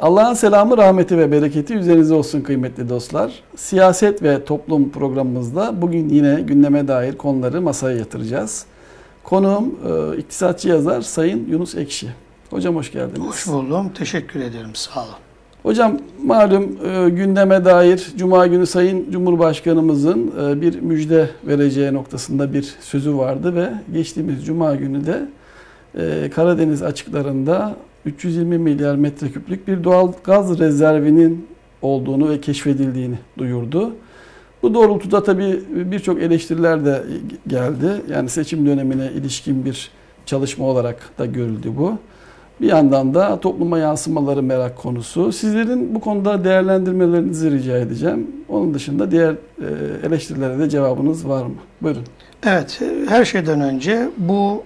Allah'ın selamı, rahmeti ve bereketi üzerinize olsun kıymetli dostlar. Siyaset ve toplum programımızda bugün yine gündeme dair konuları masaya yatıracağız. Konuğum e, iktisatçı yazar Sayın Yunus Ekşi. Hocam hoş geldiniz. Hoş buldum. Teşekkür ederim. Sağ olun. Hocam malum e, gündeme dair Cuma günü Sayın Cumhurbaşkanımızın e, bir müjde vereceği noktasında bir sözü vardı ve geçtiğimiz Cuma günü de e, Karadeniz açıklarında 320 milyar metreküplük bir doğal gaz rezervinin olduğunu ve keşfedildiğini duyurdu. Bu doğrultuda tabii birçok eleştiriler de geldi. Yani seçim dönemine ilişkin bir çalışma olarak da görüldü bu. Bir yandan da topluma yansımaları merak konusu. Sizlerin bu konuda değerlendirmelerinizi rica edeceğim. Onun dışında diğer e, eleştirilere de cevabınız var mı? Buyurun. Evet, her şeyden önce bu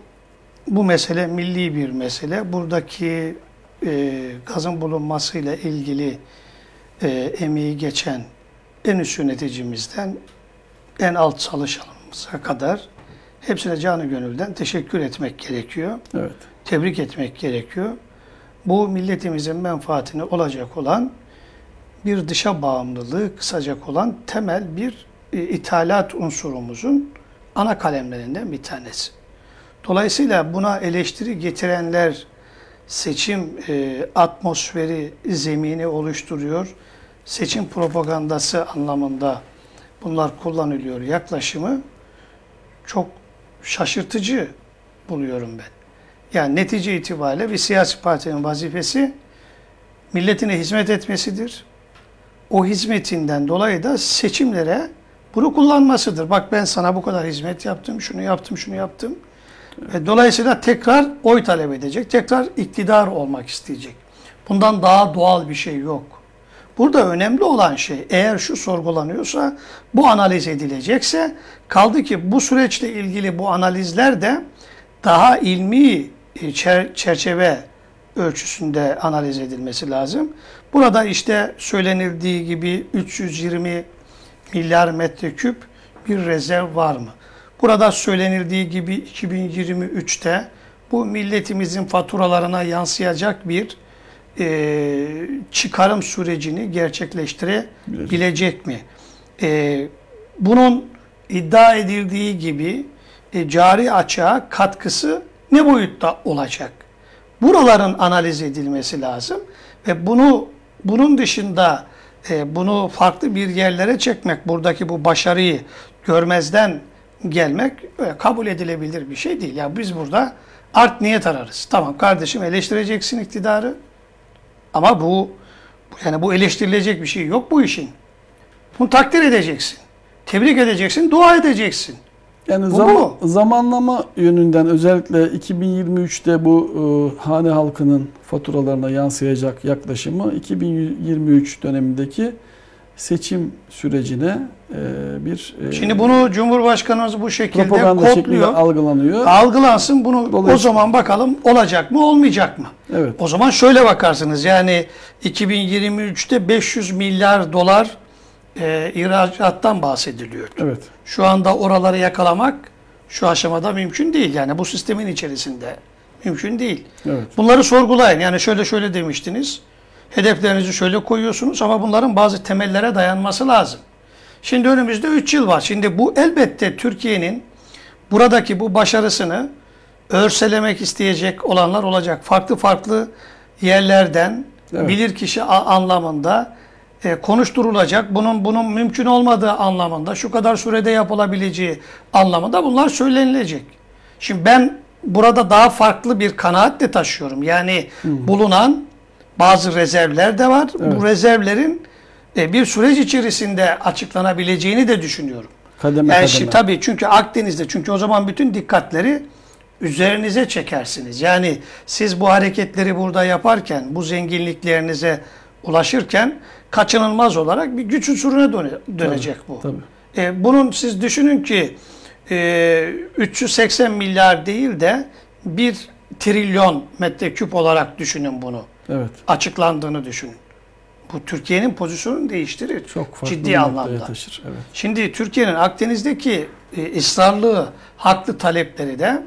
bu mesele milli bir mesele. Buradaki e, gazın bulunmasıyla ilgili e, emeği geçen en üst yöneticimizden en alt çalışanımıza kadar hepsine canı gönülden teşekkür etmek gerekiyor. Evet. Tebrik etmek gerekiyor. Bu milletimizin menfaatine olacak olan bir dışa bağımlılığı kısacak olan temel bir e, ithalat unsurumuzun ana kalemlerinden bir tanesi. Dolayısıyla buna eleştiri getirenler seçim e, atmosferi, zemini oluşturuyor. Seçim propagandası anlamında bunlar kullanılıyor yaklaşımı çok şaşırtıcı buluyorum ben. Yani netice itibariyle bir siyasi partinin vazifesi milletine hizmet etmesidir. O hizmetinden dolayı da seçimlere bunu kullanmasıdır. Bak ben sana bu kadar hizmet yaptım, şunu yaptım, şunu yaptım. Dolayısıyla tekrar oy talep edecek, tekrar iktidar olmak isteyecek. Bundan daha doğal bir şey yok. Burada önemli olan şey eğer şu sorgulanıyorsa, bu analiz edilecekse, kaldı ki bu süreçle ilgili bu analizler de daha ilmi e, çerçeve ölçüsünde analiz edilmesi lazım. Burada işte söylenildiği gibi 320 milyar metreküp bir rezerv var mı? Burada söylenildiği gibi 2023'te bu milletimizin faturalarına yansıyacak bir e, çıkarım sürecini gerçekleştirebilecek mi? E, bunun iddia edildiği gibi e, cari açığa katkısı ne boyutta olacak? Buraların analiz edilmesi lazım ve bunu bunun dışında e, bunu farklı bir yerlere çekmek, buradaki bu başarıyı görmezden gelmek kabul edilebilir bir şey değil. Ya biz burada art niyet ararız. Tamam kardeşim eleştireceksin iktidarı ama bu yani bu eleştirilecek bir şey yok bu işin. Bunu takdir edeceksin. Tebrik edeceksin, dua edeceksin. Yani bu zam bu. zamanlama yönünden özellikle 2023'te bu e, hane halkının faturalarına yansıyacak yaklaşımı 2023 dönemindeki seçim sürecine bir e, Şimdi bunu Cumhurbaşkanımız bu şekilde propaganda kodluyor. algılanıyor. Algılansın bunu o zaman bakalım olacak mı olmayacak mı? Evet. O zaman şöyle bakarsınız yani 2023'te 500 milyar dolar e, ihracattan bahsediliyor. Evet. Şu anda oraları yakalamak şu aşamada mümkün değil. Yani bu sistemin içerisinde mümkün değil. Evet. Bunları sorgulayın. Yani şöyle şöyle demiştiniz. Hedeflerinizi şöyle koyuyorsunuz ama bunların bazı temellere dayanması lazım. Şimdi önümüzde 3 yıl var. Şimdi bu elbette Türkiye'nin buradaki bu başarısını örselemek isteyecek olanlar olacak. Farklı farklı yerlerden evet. bilirkişi anlamında e, konuşturulacak. Bunun bunun mümkün olmadığı anlamında, şu kadar sürede yapılabileceği anlamında bunlar söylenilecek. Şimdi ben burada daha farklı bir kanaat de taşıyorum. Yani hı. bulunan bazı rezervler de var. Evet. Bu rezervlerin e, bir süreç içerisinde açıklanabileceğini de düşünüyorum. Kademe yani kademe. Şimdi, tabii çünkü Akdeniz'de çünkü o zaman bütün dikkatleri üzerinize çekersiniz. Yani siz bu hareketleri burada yaparken, bu zenginliklerinize ulaşırken kaçınılmaz olarak bir güç unsuruna döne, dönecek tabii, bu. Tabii. E, bunun siz düşünün ki e, 380 milyar değil de 1 trilyon metreküp olarak düşünün bunu. Evet. Açıklandığını düşünün. Bu Türkiye'nin pozisyonunu değiştirir. Çok farklı ciddi anlamda. Taşır, evet. Şimdi Türkiye'nin Akdeniz'deki e, ısrarlı, haklı talepleri de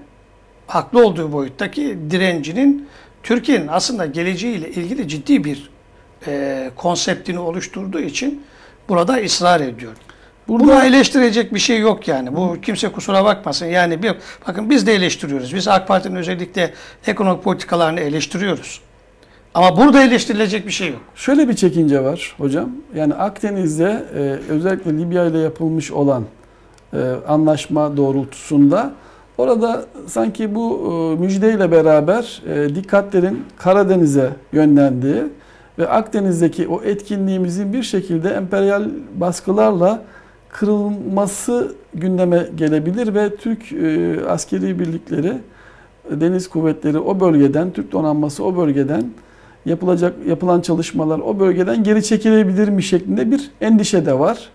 haklı olduğu boyuttaki direncinin Türkiye'nin aslında geleceğiyle ilgili ciddi bir e, konseptini oluşturduğu için burada ısrar ediyor. Burada Buna eleştirecek bir şey yok yani. Bu kimse kusura bakmasın. Yani bir, bakın biz de eleştiriyoruz. Biz AK Parti'nin özellikle ekonomik politikalarını eleştiriyoruz. Ama burada eleştirilecek bir şey yok. Şöyle bir çekince var hocam. Yani Akdeniz'de e, özellikle Libya ile yapılmış olan e, anlaşma doğrultusunda orada sanki bu e, müjdeyle beraber e, dikkatlerin Karadeniz'e yönlendiği ve Akdeniz'deki o etkinliğimizin bir şekilde emperyal baskılarla kırılması gündeme gelebilir ve Türk e, askeri birlikleri, deniz kuvvetleri o bölgeden, Türk donanması o bölgeden yapılacak yapılan çalışmalar o bölgeden geri çekilebilir mi şeklinde bir endişe de var.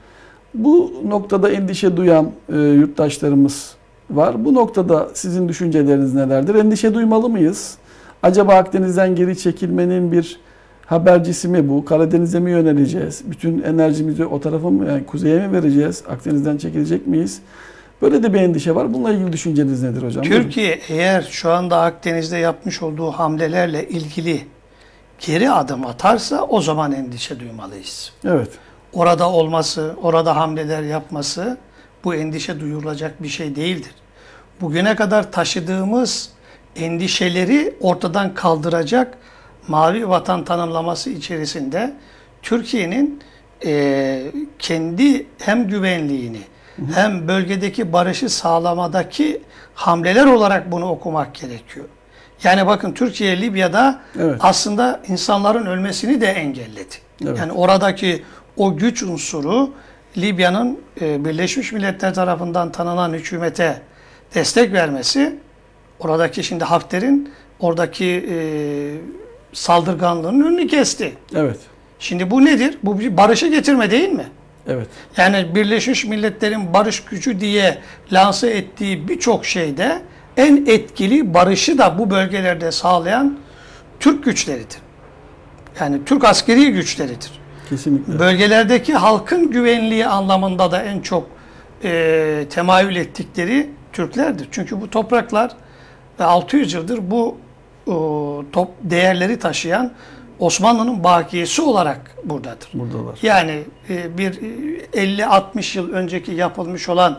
Bu noktada endişe duyan e, yurttaşlarımız var. Bu noktada sizin düşünceleriniz nelerdir? Endişe duymalı mıyız? Acaba Akdeniz'den geri çekilmenin bir habercisi mi bu? Karadeniz'e mi yöneleceğiz? Bütün enerjimizi o tarafa mı, yani kuzeye mi vereceğiz? Akdeniz'den çekilecek miyiz? Böyle de bir endişe var. Bununla ilgili düşünceniz nedir hocam? Buyurun. Türkiye eğer şu anda Akdeniz'de yapmış olduğu hamlelerle ilgili geri adım atarsa o zaman endişe duymalıyız. Evet. Orada olması, orada hamleler yapması bu endişe duyulacak bir şey değildir. Bugüne kadar taşıdığımız endişeleri ortadan kaldıracak mavi vatan tanımlaması içerisinde Türkiye'nin eee, kendi hem güvenliğini hem bölgedeki barışı sağlamadaki hamleler olarak bunu okumak gerekiyor. Yani bakın Türkiye Libya'da Evet. aslında insanların ölmesini de engelledi. Evet. Yani oradaki o güç unsuru Libya'nın e, Birleşmiş Milletler tarafından tanınan hükümete destek vermesi oradaki şimdi Hafter'in oradaki e, saldırganlığının önünü kesti. Evet. Şimdi bu nedir? Bu bir barışı getirme değil mi? Evet. Yani Birleşmiş Milletler'in barış gücü diye lanse ettiği birçok şeyde en etkili barışı da bu bölgelerde sağlayan Türk güçleridir. Yani Türk askeri güçleridir. Kesinlikle. Bölgelerdeki halkın güvenliği anlamında da en çok e, temayül ettikleri Türklerdir. Çünkü bu topraklar ve 600 yıldır bu e, top değerleri taşıyan Osmanlı'nın bakiyesi olarak buradadır. Buradalar. Yani e, bir e, 50-60 yıl önceki yapılmış olan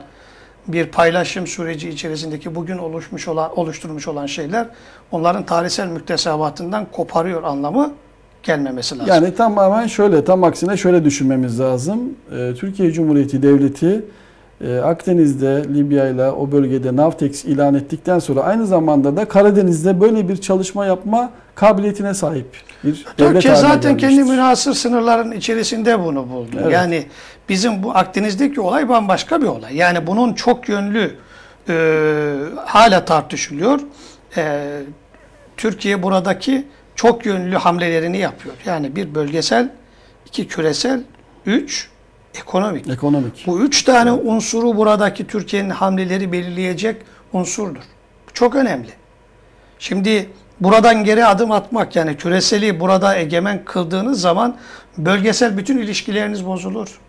bir paylaşım süreci içerisindeki bugün oluşmuş olan oluşturmuş olan şeyler onların tarihsel müktesebatından koparıyor anlamı gelmemesi lazım. Yani tamamen şöyle, tam aksine şöyle düşünmemiz lazım. Ee, Türkiye Cumhuriyeti Devleti e, Akdeniz'de, Libya ile o bölgede Navtex ilan ettikten sonra aynı zamanda da Karadeniz'de böyle bir çalışma yapma kabiliyetine sahip bir devlet Türkiye haline zaten kendi münhasır sınırların içerisinde bunu buldu. Evet. Yani bizim bu Akdeniz'deki olay bambaşka bir olay. Yani bunun çok yönlü e, hala tartışılıyor. E, Türkiye buradaki çok yönlü hamlelerini yapıyor. Yani bir bölgesel, iki küresel, üç ekonomik. Ekonomik. Bu üç tane unsuru buradaki Türkiye'nin hamleleri belirleyecek unsurdur. Çok önemli. Şimdi buradan geri adım atmak yani küreseli burada egemen kıldığınız zaman bölgesel bütün ilişkileriniz bozulur.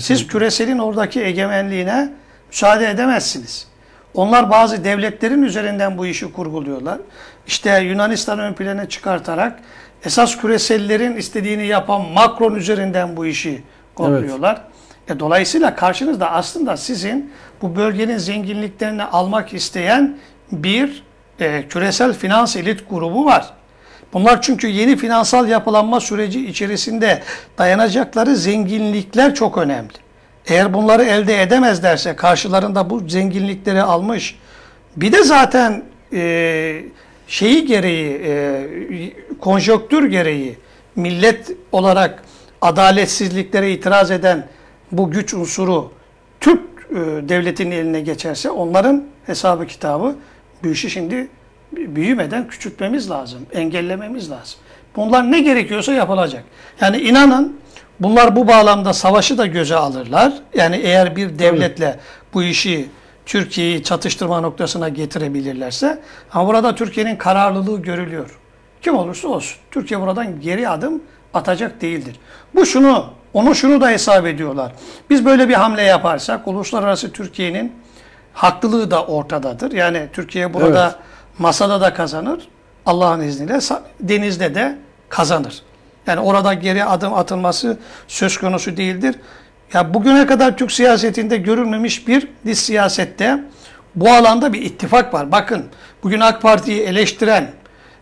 Siz Kesinlikle. küreselin oradaki egemenliğine müsaade edemezsiniz. Onlar bazı devletlerin üzerinden bu işi kurguluyorlar. İşte Yunanistan ön plana çıkartarak esas küresellerin istediğini yapan Macron üzerinden bu işi kurguluyorlar. E, dolayısıyla karşınızda aslında sizin bu bölgenin zenginliklerini almak isteyen bir e, küresel finans elit grubu var. Bunlar çünkü yeni finansal yapılanma süreci içerisinde dayanacakları zenginlikler çok önemli. Eğer bunları elde edemezlerse karşılarında bu zenginlikleri almış bir de zaten e, şeyi gereği e, konjonktür gereği millet olarak adaletsizliklere itiraz eden bu güç unsuru Türk e, devletinin eline geçerse onların hesabı kitabı bu işi şimdi büyümeden küçültmemiz lazım, engellememiz lazım. Bunlar ne gerekiyorsa yapılacak. Yani inanın bunlar bu bağlamda savaşı da göze alırlar. Yani eğer bir devletle bu işi Türkiye'yi çatıştırma noktasına getirebilirlerse ama burada Türkiye'nin kararlılığı görülüyor. Kim olursa olsun. Türkiye buradan geri adım atacak değildir. Bu şunu, onu şunu da hesap ediyorlar. Biz böyle bir hamle yaparsak uluslararası Türkiye'nin haklılığı da ortadadır. Yani Türkiye burada Evet. Masada da kazanır. Allah'ın izniyle denizde de kazanır. Yani orada geri adım atılması söz konusu değildir. Ya bugüne kadar Türk siyasetinde görülmemiş bir dış siyasette bu alanda bir ittifak var. Bakın bugün AK Parti'yi eleştiren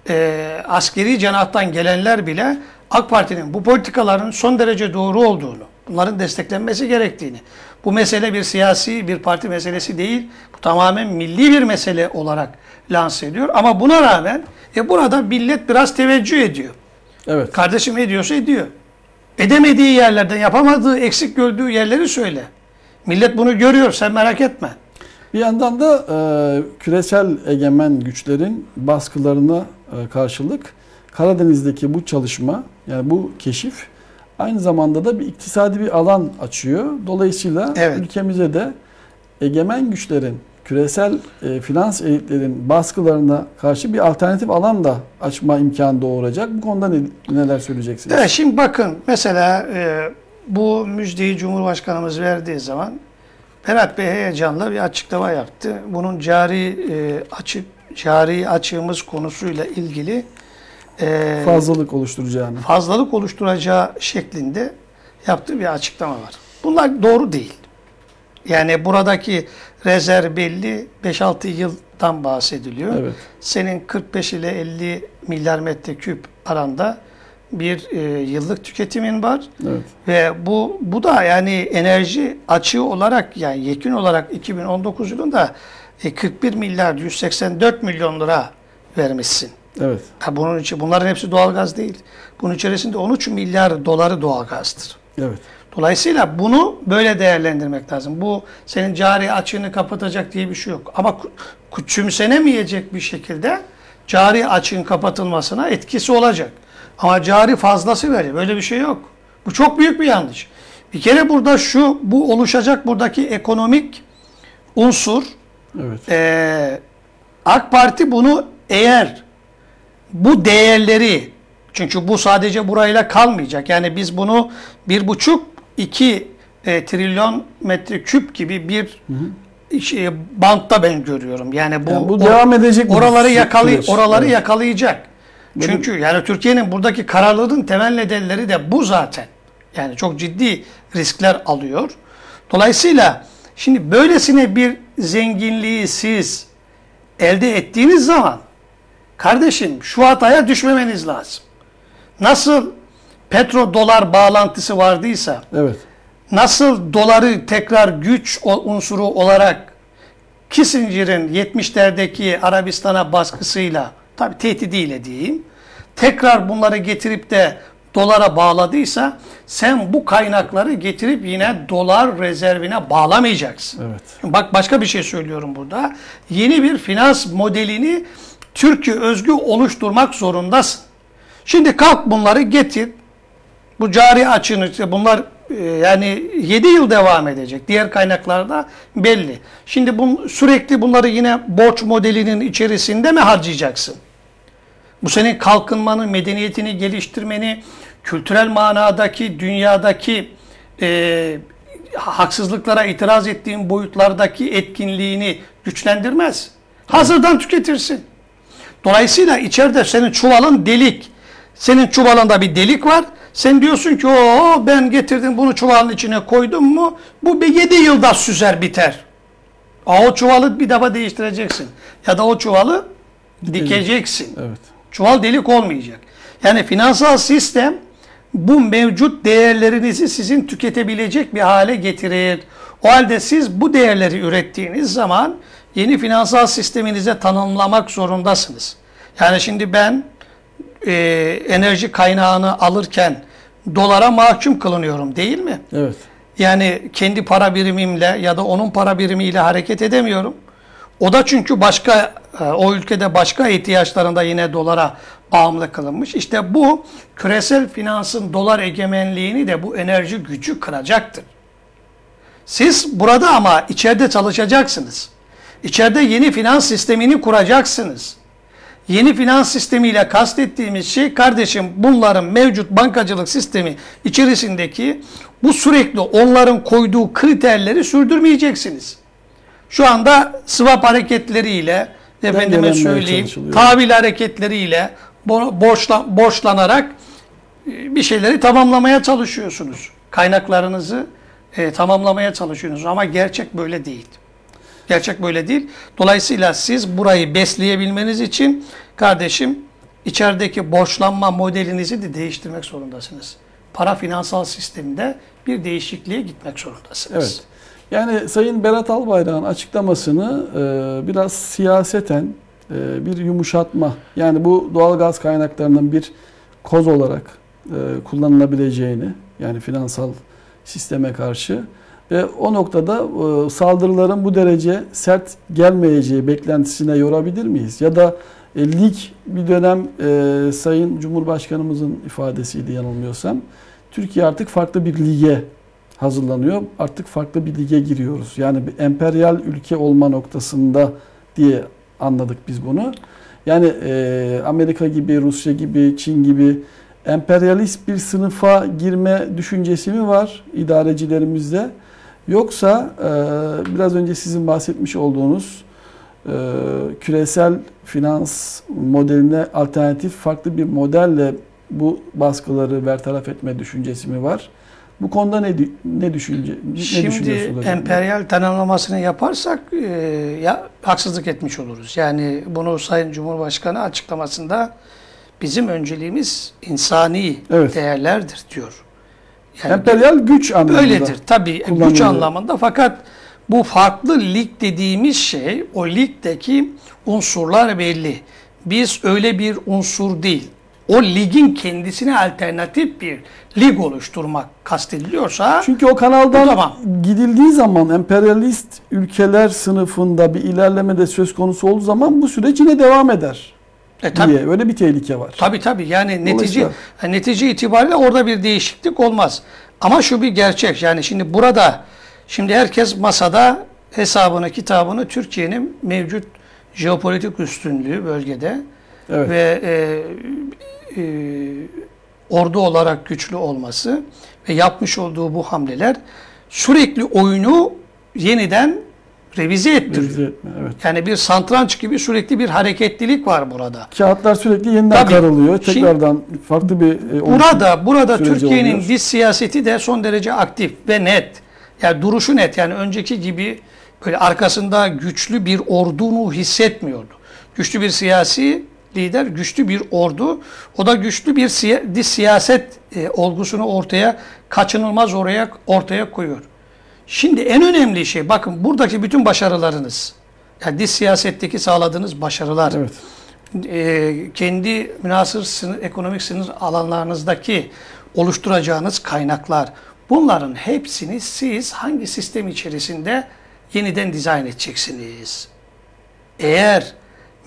e, askeri cenahtan gelenler bile AK Parti'nin bu politikaların son derece doğru olduğunu, bunların desteklenmesi gerektiğini, bu mesele bir siyasi bir parti meselesi değil, bu tamamen milli bir mesele olarak lanse ediyor. Ama buna rağmen e, burada millet biraz teveccüh ediyor. Evet. Kardeşim ediyorsa ediyor. Edemediği yerlerden, yapamadığı, eksik gördüğü yerleri söyle. Millet bunu görüyor, sen merak etme. Bir yandan da e, küresel egemen güçlerin baskılarına e, karşılık Karadeniz'deki bu çalışma yani bu keşif aynı zamanda da bir iktisadi bir alan açıyor. Dolayısıyla Evet. ülkemize de egemen güçlerin küresel e, finans elitlerin baskılarına karşı bir alternatif alan da açma imkanı doğuracak. Bu konuda ne, neler söyleyeceksiniz? Evet, şimdi bakın mesela e, bu müjdeyi Cumhurbaşkanımız verdiği zaman Berat Bey heyecanla bir açıklama yaptı. Bunun cari e, açık cari açığımız konusuyla ilgili e, Fazlalık oluşturacağını. fazlalık oluşturacağı şeklinde yaptığı bir açıklama var. Bunlar doğru değil. Yani buradaki rezerv belli 5-6 yıldan bahsediliyor. Evet. Senin 45 ile 50 milyar metreküp aranda bir e, yıllık tüketimin var Evet. ve bu bu da yani enerji açığı olarak yani yekün olarak 2019 yılında e, 41 milyar 184 milyon lira vermişsin. Evet. Ha bunun için bunların hepsi doğalgaz değil. Bunun içerisinde 13 milyar doları doğalgazdır. Evet. Dolayısıyla bunu böyle değerlendirmek lazım. Bu senin cari açığını kapatacak diye bir şey yok. Ama küçümsenemeyecek bir şekilde cari açığın kapatılmasına etkisi olacak. Ama cari fazlası verir. Böyle bir şey yok. Bu çok büyük bir yanlış. Bir kere burada şu, bu oluşacak buradaki ekonomik unsur Evet. ee, AK Parti bunu eğer bu değerleri çünkü bu sadece burayla kalmayacak. Yani biz bunu bir buçuk iki e, trilyon metreküp gibi bir şey, bantta ben görüyorum. Yani bu, Yani bu devam edecek oraları yakalay oraları Evet. yakalayacak. Benim- Çünkü yani Türkiye'nin buradaki kararlılığın temel nedenleri de bu zaten. Yani çok ciddi riskler alıyor. Dolayısıyla şimdi böylesine bir zenginliği siz elde ettiğiniz zaman kardeşim şu hataya düşmemeniz lazım. Nasıl petro dolar bağlantısı vardıysa, Evet. nasıl doları tekrar güç unsuru olarak Kissinger'in 70'lerdeki Arabistan'a baskısıyla, tabi tehdidiyle diyeyim, tekrar bunları getirip de dolara bağladıysa, sen bu kaynakları getirip yine dolar rezervine bağlamayacaksın. Evet. Bak başka bir şey söylüyorum burada. Yeni bir finans modelini Türkiye özgü oluşturmak zorundasın. Şimdi kalk bunları getir. Bu cari açığını işte bunlar e, yani 7 yıl devam edecek. Diğer kaynaklarda belli. Şimdi bu, sürekli bunları yine borç modelinin içerisinde mi harcayacaksın? Bu senin kalkınmanı, medeniyetini geliştirmeni, kültürel manadaki, dünyadaki e, haksızlıklara itiraz ettiğin boyutlardaki etkinliğini güçlendirmez. Hazırdan tüketirsin. Dolayısıyla içeride senin çuvalın delik. Senin çuvalında bir delik var. Sen diyorsun ki o ben getirdim bunu çuvalın içine koydum mu bu bir 7 yılda süzer biter. Aa, o çuvalı bir defa değiştireceksin. Ya da o çuvalı dikeceksin. Evet. Çuval delik olmayacak. Yani finansal sistem bu mevcut değerlerinizi sizin tüketebilecek bir hale getirir. O halde siz bu değerleri ürettiğiniz zaman yeni finansal sisteminize tanımlamak zorundasınız. Yani şimdi ben e, enerji kaynağını alırken dolara mahkum kılınıyorum değil mi? Evet. Yani kendi para birimimle ya da onun para birimiyle hareket edemiyorum. O da çünkü başka e, o ülkede başka ihtiyaçlarında yine dolara bağımlı kılınmış. İşte bu küresel finansın dolar egemenliğini de bu enerji gücü kıracaktır. Siz burada ama içeride çalışacaksınız. İçeride yeni finans sistemini kuracaksınız. Yeni finans sistemiyle kastettiğimiz şey kardeşim bunların mevcut bankacılık sistemi içerisindeki bu sürekli onların koyduğu kriterleri sürdürmeyeceksiniz. Şu anda swap hareketleriyle efendime söyleyeyim tahvil hareketleriyle bo- borçla, borçlanarak e, bir şeyleri tamamlamaya çalışıyorsunuz. Kaynaklarınızı e, tamamlamaya çalışıyorsunuz ama gerçek böyle değil. Gerçek böyle değil. Dolayısıyla siz burayı besleyebilmeniz için kardeşim içerideki borçlanma modelinizi de değiştirmek zorundasınız. Para finansal sisteminde bir değişikliğe gitmek zorundasınız. Evet. Yani Sayın Berat Albayrak'ın açıklamasını e, biraz siyaseten e, bir yumuşatma, yani bu doğal gaz kaynaklarının bir koz olarak e, kullanılabileceğini, yani finansal sisteme karşı ve o noktada e, saldırıların bu derece sert gelmeyeceği beklentisine yorabilir miyiz? Ya da e, lig bir dönem e, Sayın Cumhurbaşkanımızın ifadesiydi yanılmıyorsam. Türkiye artık farklı bir lige hazırlanıyor. Artık farklı bir lige giriyoruz. Yani bir emperyal ülke olma noktasında diye anladık biz bunu. Yani e, Amerika gibi, Rusya gibi, Çin gibi emperyalist bir sınıfa girme düşüncesi mi var idarecilerimizde? Yoksa e, biraz önce sizin bahsetmiş olduğunuz e, küresel finans modeline alternatif farklı bir modelle bu baskıları bertaraf etme düşüncesi mi var? Bu konuda ne ne düşünce ne Şimdi emperyal tanımlamasını yaparsak e, ya haksızlık etmiş oluruz. Yani bunu Sayın Cumhurbaşkanı açıklamasında bizim önceliğimiz insani Evet. değerlerdir diyor. Yani emperyal güç anlamında. öyledir tabii güç anlamında fakat bu farklı lig dediğimiz şey o ligdeki unsurlar belli. Biz öyle bir unsur değil. O ligin kendisine alternatif bir lig oluşturmak kastediliyorsa Çünkü o kanaldan Tamam. gidildiği zaman emperyalist ülkeler sınıfında bir ilerleme de söz konusu olduğu zaman bu süreç yine devam eder e, tabii, diye öyle bir tehlike var. tabii tabii yani netice netice itibariyle orada bir değişiklik olmaz. Ama şu bir gerçek yani şimdi burada şimdi herkes masada hesabını kitabını Türkiye'nin mevcut jeopolitik üstünlüğü bölgede Evet. ve e, e, ordu olarak güçlü olması ve yapmış olduğu bu hamleler sürekli oyunu yeniden revize ettiriyor. Revize etme, evet. Yani bir santranç gibi sürekli bir hareketlilik var burada. Kağıtlar sürekli yeniden Tabii. karılıyor. Şimdi- Tekrardan farklı bir e, Burada burada Türkiye'nin dış siyaseti de son derece aktif ve net. Yani duruşu net. Yani önceki gibi böyle arkasında güçlü bir ordunu hissetmiyordu. Güçlü bir siyasi lider, güçlü bir ordu. O da güçlü bir siya- dış siyaset e, olgusunu ortaya kaçınılmaz oraya ortaya koyuyor. Şimdi en önemli şey bakın buradaki bütün başarılarınız. Yani dış siyasetteki sağladığınız başarılar Evet. e, kendi münasır sınır, ekonomik sınır alanlarınızdaki oluşturacağınız kaynaklar bunların hepsini siz hangi sistem içerisinde yeniden dizayn edeceksiniz? Eğer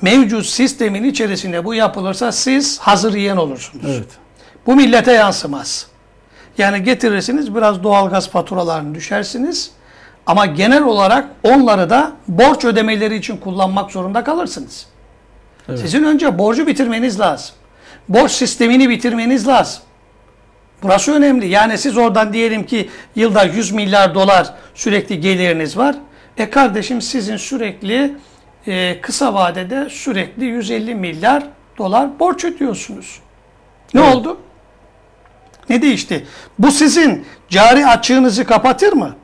mevcut sistemin içerisinde bu yapılırsa siz hazır yiyen olursunuz. Evet. Bu millete yansımaz. Yani getirirsiniz biraz doğalgaz faturalarını düşersiniz ama genel olarak onları da borç ödemeleri için kullanmak zorunda kalırsınız. Evet. Sizin önce borcu bitirmeniz lazım. Borç sistemini bitirmeniz lazım. Burası önemli. Yani siz oradan diyelim ki yılda 100 milyar dolar sürekli geliriniz var. E kardeşim sizin sürekli e, kısa vadede sürekli 150 milyar dolar borç ödüyorsunuz. Ne Evet. oldu? Ne değişti? Bu sizin cari açığınızı kapatır mı?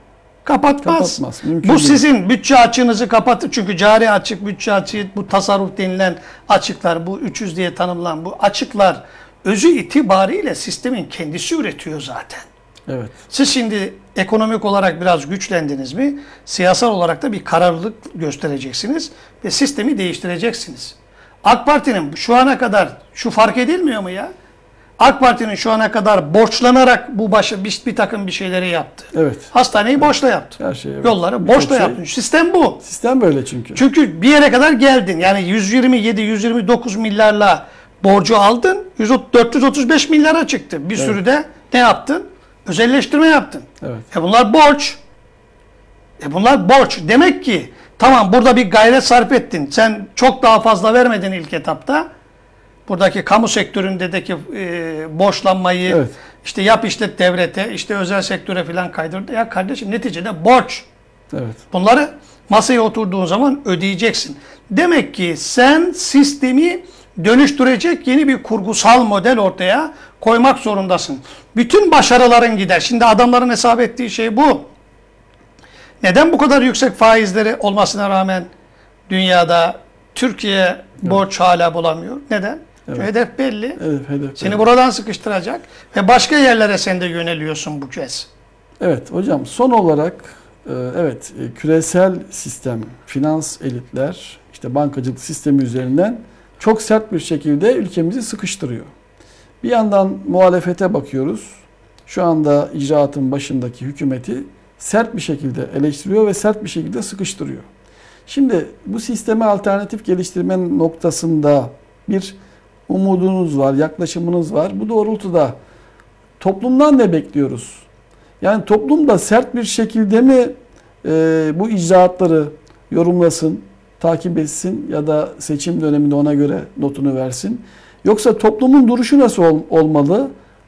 Kapatmaz. Kapatmaz, Bu değil. sizin bütçe açığınızı kapatır. Çünkü cari açık, bütçe açığı, bu tasarruf denilen açıklar, bu 300 diye tanımlanan bu açıklar özü itibariyle sistemin kendisi üretiyor zaten. Evet. Siz şimdi ekonomik olarak biraz güçlendiniz mi, siyasal olarak da bir kararlılık göstereceksiniz ve sistemi değiştireceksiniz. AK Parti'nin şu ana kadar şu fark edilmiyor mu ya? AK Parti'nin şu ana kadar borçlanarak bu başa bir, bir takım bir şeyleri yaptı. Evet. Hastaneyi borçla yaptı. Her şey evet. Yolları Birçok borçla şey. yaptı. Sistem bu. Sistem böyle çünkü. Çünkü bir yere kadar geldin. Yani 127-129 milyarla borcu aldın. 100 435 milyara çıktı. Bir sürü de ne yaptın? Özelleştirme yaptın. Evet. E bunlar borç. E bunlar borç. Demek ki tamam burada bir gayret sarf ettin. Sen çok daha fazla vermedin ilk etapta. Buradaki kamu sektöründeki e, borçlanmayı Evet. işte yap işlet devlete, işte özel sektöre falan kaydırdı. Ya kardeşim neticede borç. Evet. Bunları masaya oturduğun zaman ödeyeceksin. Demek ki sen sistemi dönüştürecek yeni bir kurgusal model ortaya koymak zorundasın. Bütün başarıların gider. Şimdi adamların hesap ettiği şey bu. Neden bu kadar yüksek faizleri olmasına rağmen dünyada Türkiye borç hala bulamıyor? Neden? Çünkü Evet. hedef belli. Evet, hedef. Seni buradan sıkıştıracak ve başka yerlere sen de yöneliyorsun bu kez. Evet hocam son olarak e, evet e, küresel sistem, finans elitler, işte bankacılık sistemi üzerinden çok sert bir şekilde ülkemizi sıkıştırıyor. Bir yandan muhalefete bakıyoruz. Şu anda icraatın başındaki hükümeti sert bir şekilde eleştiriyor ve sert bir şekilde sıkıştırıyor. Şimdi bu sisteme alternatif geliştirme noktasında bir umudunuz var, yaklaşımınız var. Bu doğrultuda toplumdan ne bekliyoruz? Yani toplum da sert bir şekilde mi e, bu icraatları yorumlasın, takip etsin ya da seçim döneminde ona göre notunu versin? Yoksa toplumun duruşu nasıl ol- olmalı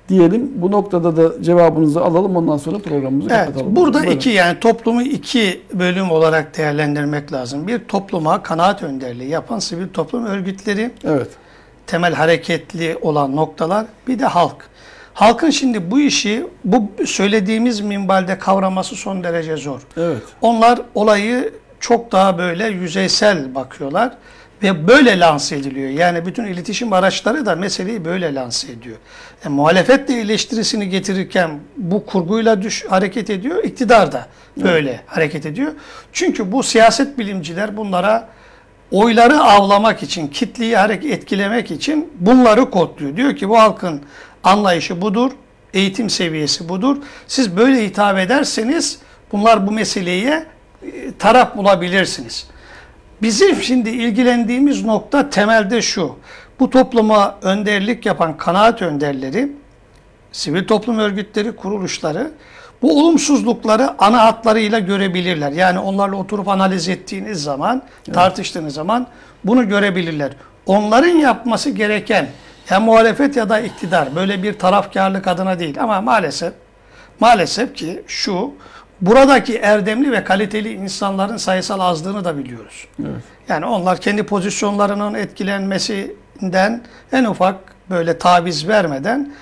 diyelim. Bu noktada da cevabınızı alalım ondan sonra programımızı Evet, kapatalım. burada Buyurun. iki yani toplumu iki bölüm olarak değerlendirmek lazım. Bir topluma kanaat önderliği yapan sivil toplum örgütleri, Evet. Temel hareketli olan noktalar, bir de halk. Halkın şimdi bu işi bu söylediğimiz minvalde kavraması son derece zor. Evet. Onlar olayı çok daha böyle yüzeysel bakıyorlar ve böyle lanse ediliyor. Yani bütün iletişim araçları da meseleyi böyle lanse ediyor. E, muhalefet de eleştirisini getirirken bu kurguyla düş, hareket ediyor. İktidar da böyle hareket ediyor. Çünkü bu siyaset bilimciler bunlara oyları avlamak için, kitleyi hareket etkilemek için bunları kodluyor. Diyor ki bu halkın anlayışı budur, eğitim seviyesi budur. Siz böyle hitap ederseniz bunlar bu meseleye e, taraf bulabilirsiniz. Bizim şimdi ilgilendiğimiz nokta temelde şu. Bu topluma önderlik yapan kanaat önderleri, sivil toplum örgütleri, kuruluşları bu olumsuzlukları ana hatlarıyla görebilirler. Yani onlarla oturup analiz ettiğiniz zaman, tartıştığınız zaman bunu görebilirler. Onların yapması gereken ya muhalefet ya da iktidar böyle bir tarafkarlık adına değil ama maalesef maalesef ki şu buradaki erdemli ve kaliteli insanların sayısal azlığını da biliyoruz. Evet. Yani onlar kendi pozisyonlarının etkilenmesinden en ufak böyle taviz vermeden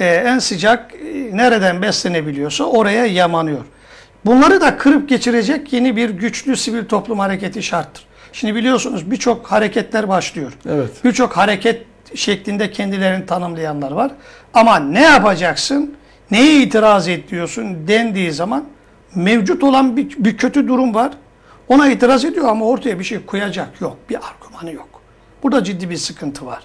e, en sıcak e, nereden beslenebiliyorsa oraya yamanıyor. Bunları da kırıp geçirecek yeni bir güçlü sivil toplum hareketi şarttır. Şimdi biliyorsunuz birçok hareketler başlıyor. Evet. Birçok hareket şeklinde kendilerini tanımlayanlar var. Ama ne yapacaksın, neye itiraz ediyorsun dendiği zaman mevcut olan bir, bir kötü durum var. Ona itiraz ediyor ama ortaya bir şey koyacak yok. Bir argümanı yok. Burada ciddi bir sıkıntı var.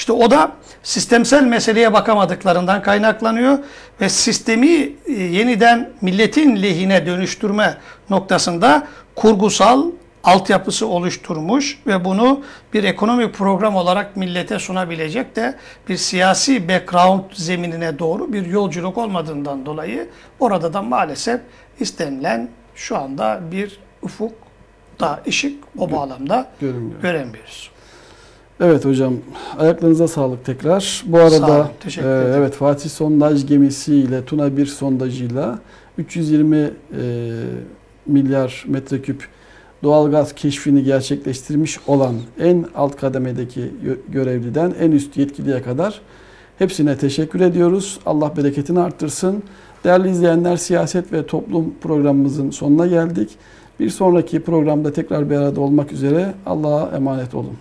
İşte o da sistemsel meseleye bakamadıklarından kaynaklanıyor ve sistemi e, yeniden milletin lehine dönüştürme noktasında kurgusal altyapısı oluşturmuş ve bunu bir ekonomik program olarak millete sunabilecek de bir siyasi background zeminine doğru bir yolculuk olmadığından dolayı orada da maalesef istenilen şu anda bir ufuk da ışık o bağlamda göremiyoruz. Evet hocam ayaklarınıza sağlık tekrar. Bu Sağ arada olun, teşekkür e, ederim. evet Fatih sondaj gemisiyle Tuna 1 sondajıyla 320 e, milyar metreküp doğalgaz keşfini gerçekleştirmiş olan en alt kademedeki gö- görevliden en üst yetkiliye kadar hepsine teşekkür ediyoruz. Allah bereketini arttırsın. Değerli izleyenler siyaset ve toplum programımızın sonuna geldik. Bir sonraki programda tekrar bir arada olmak üzere Allah'a emanet olun.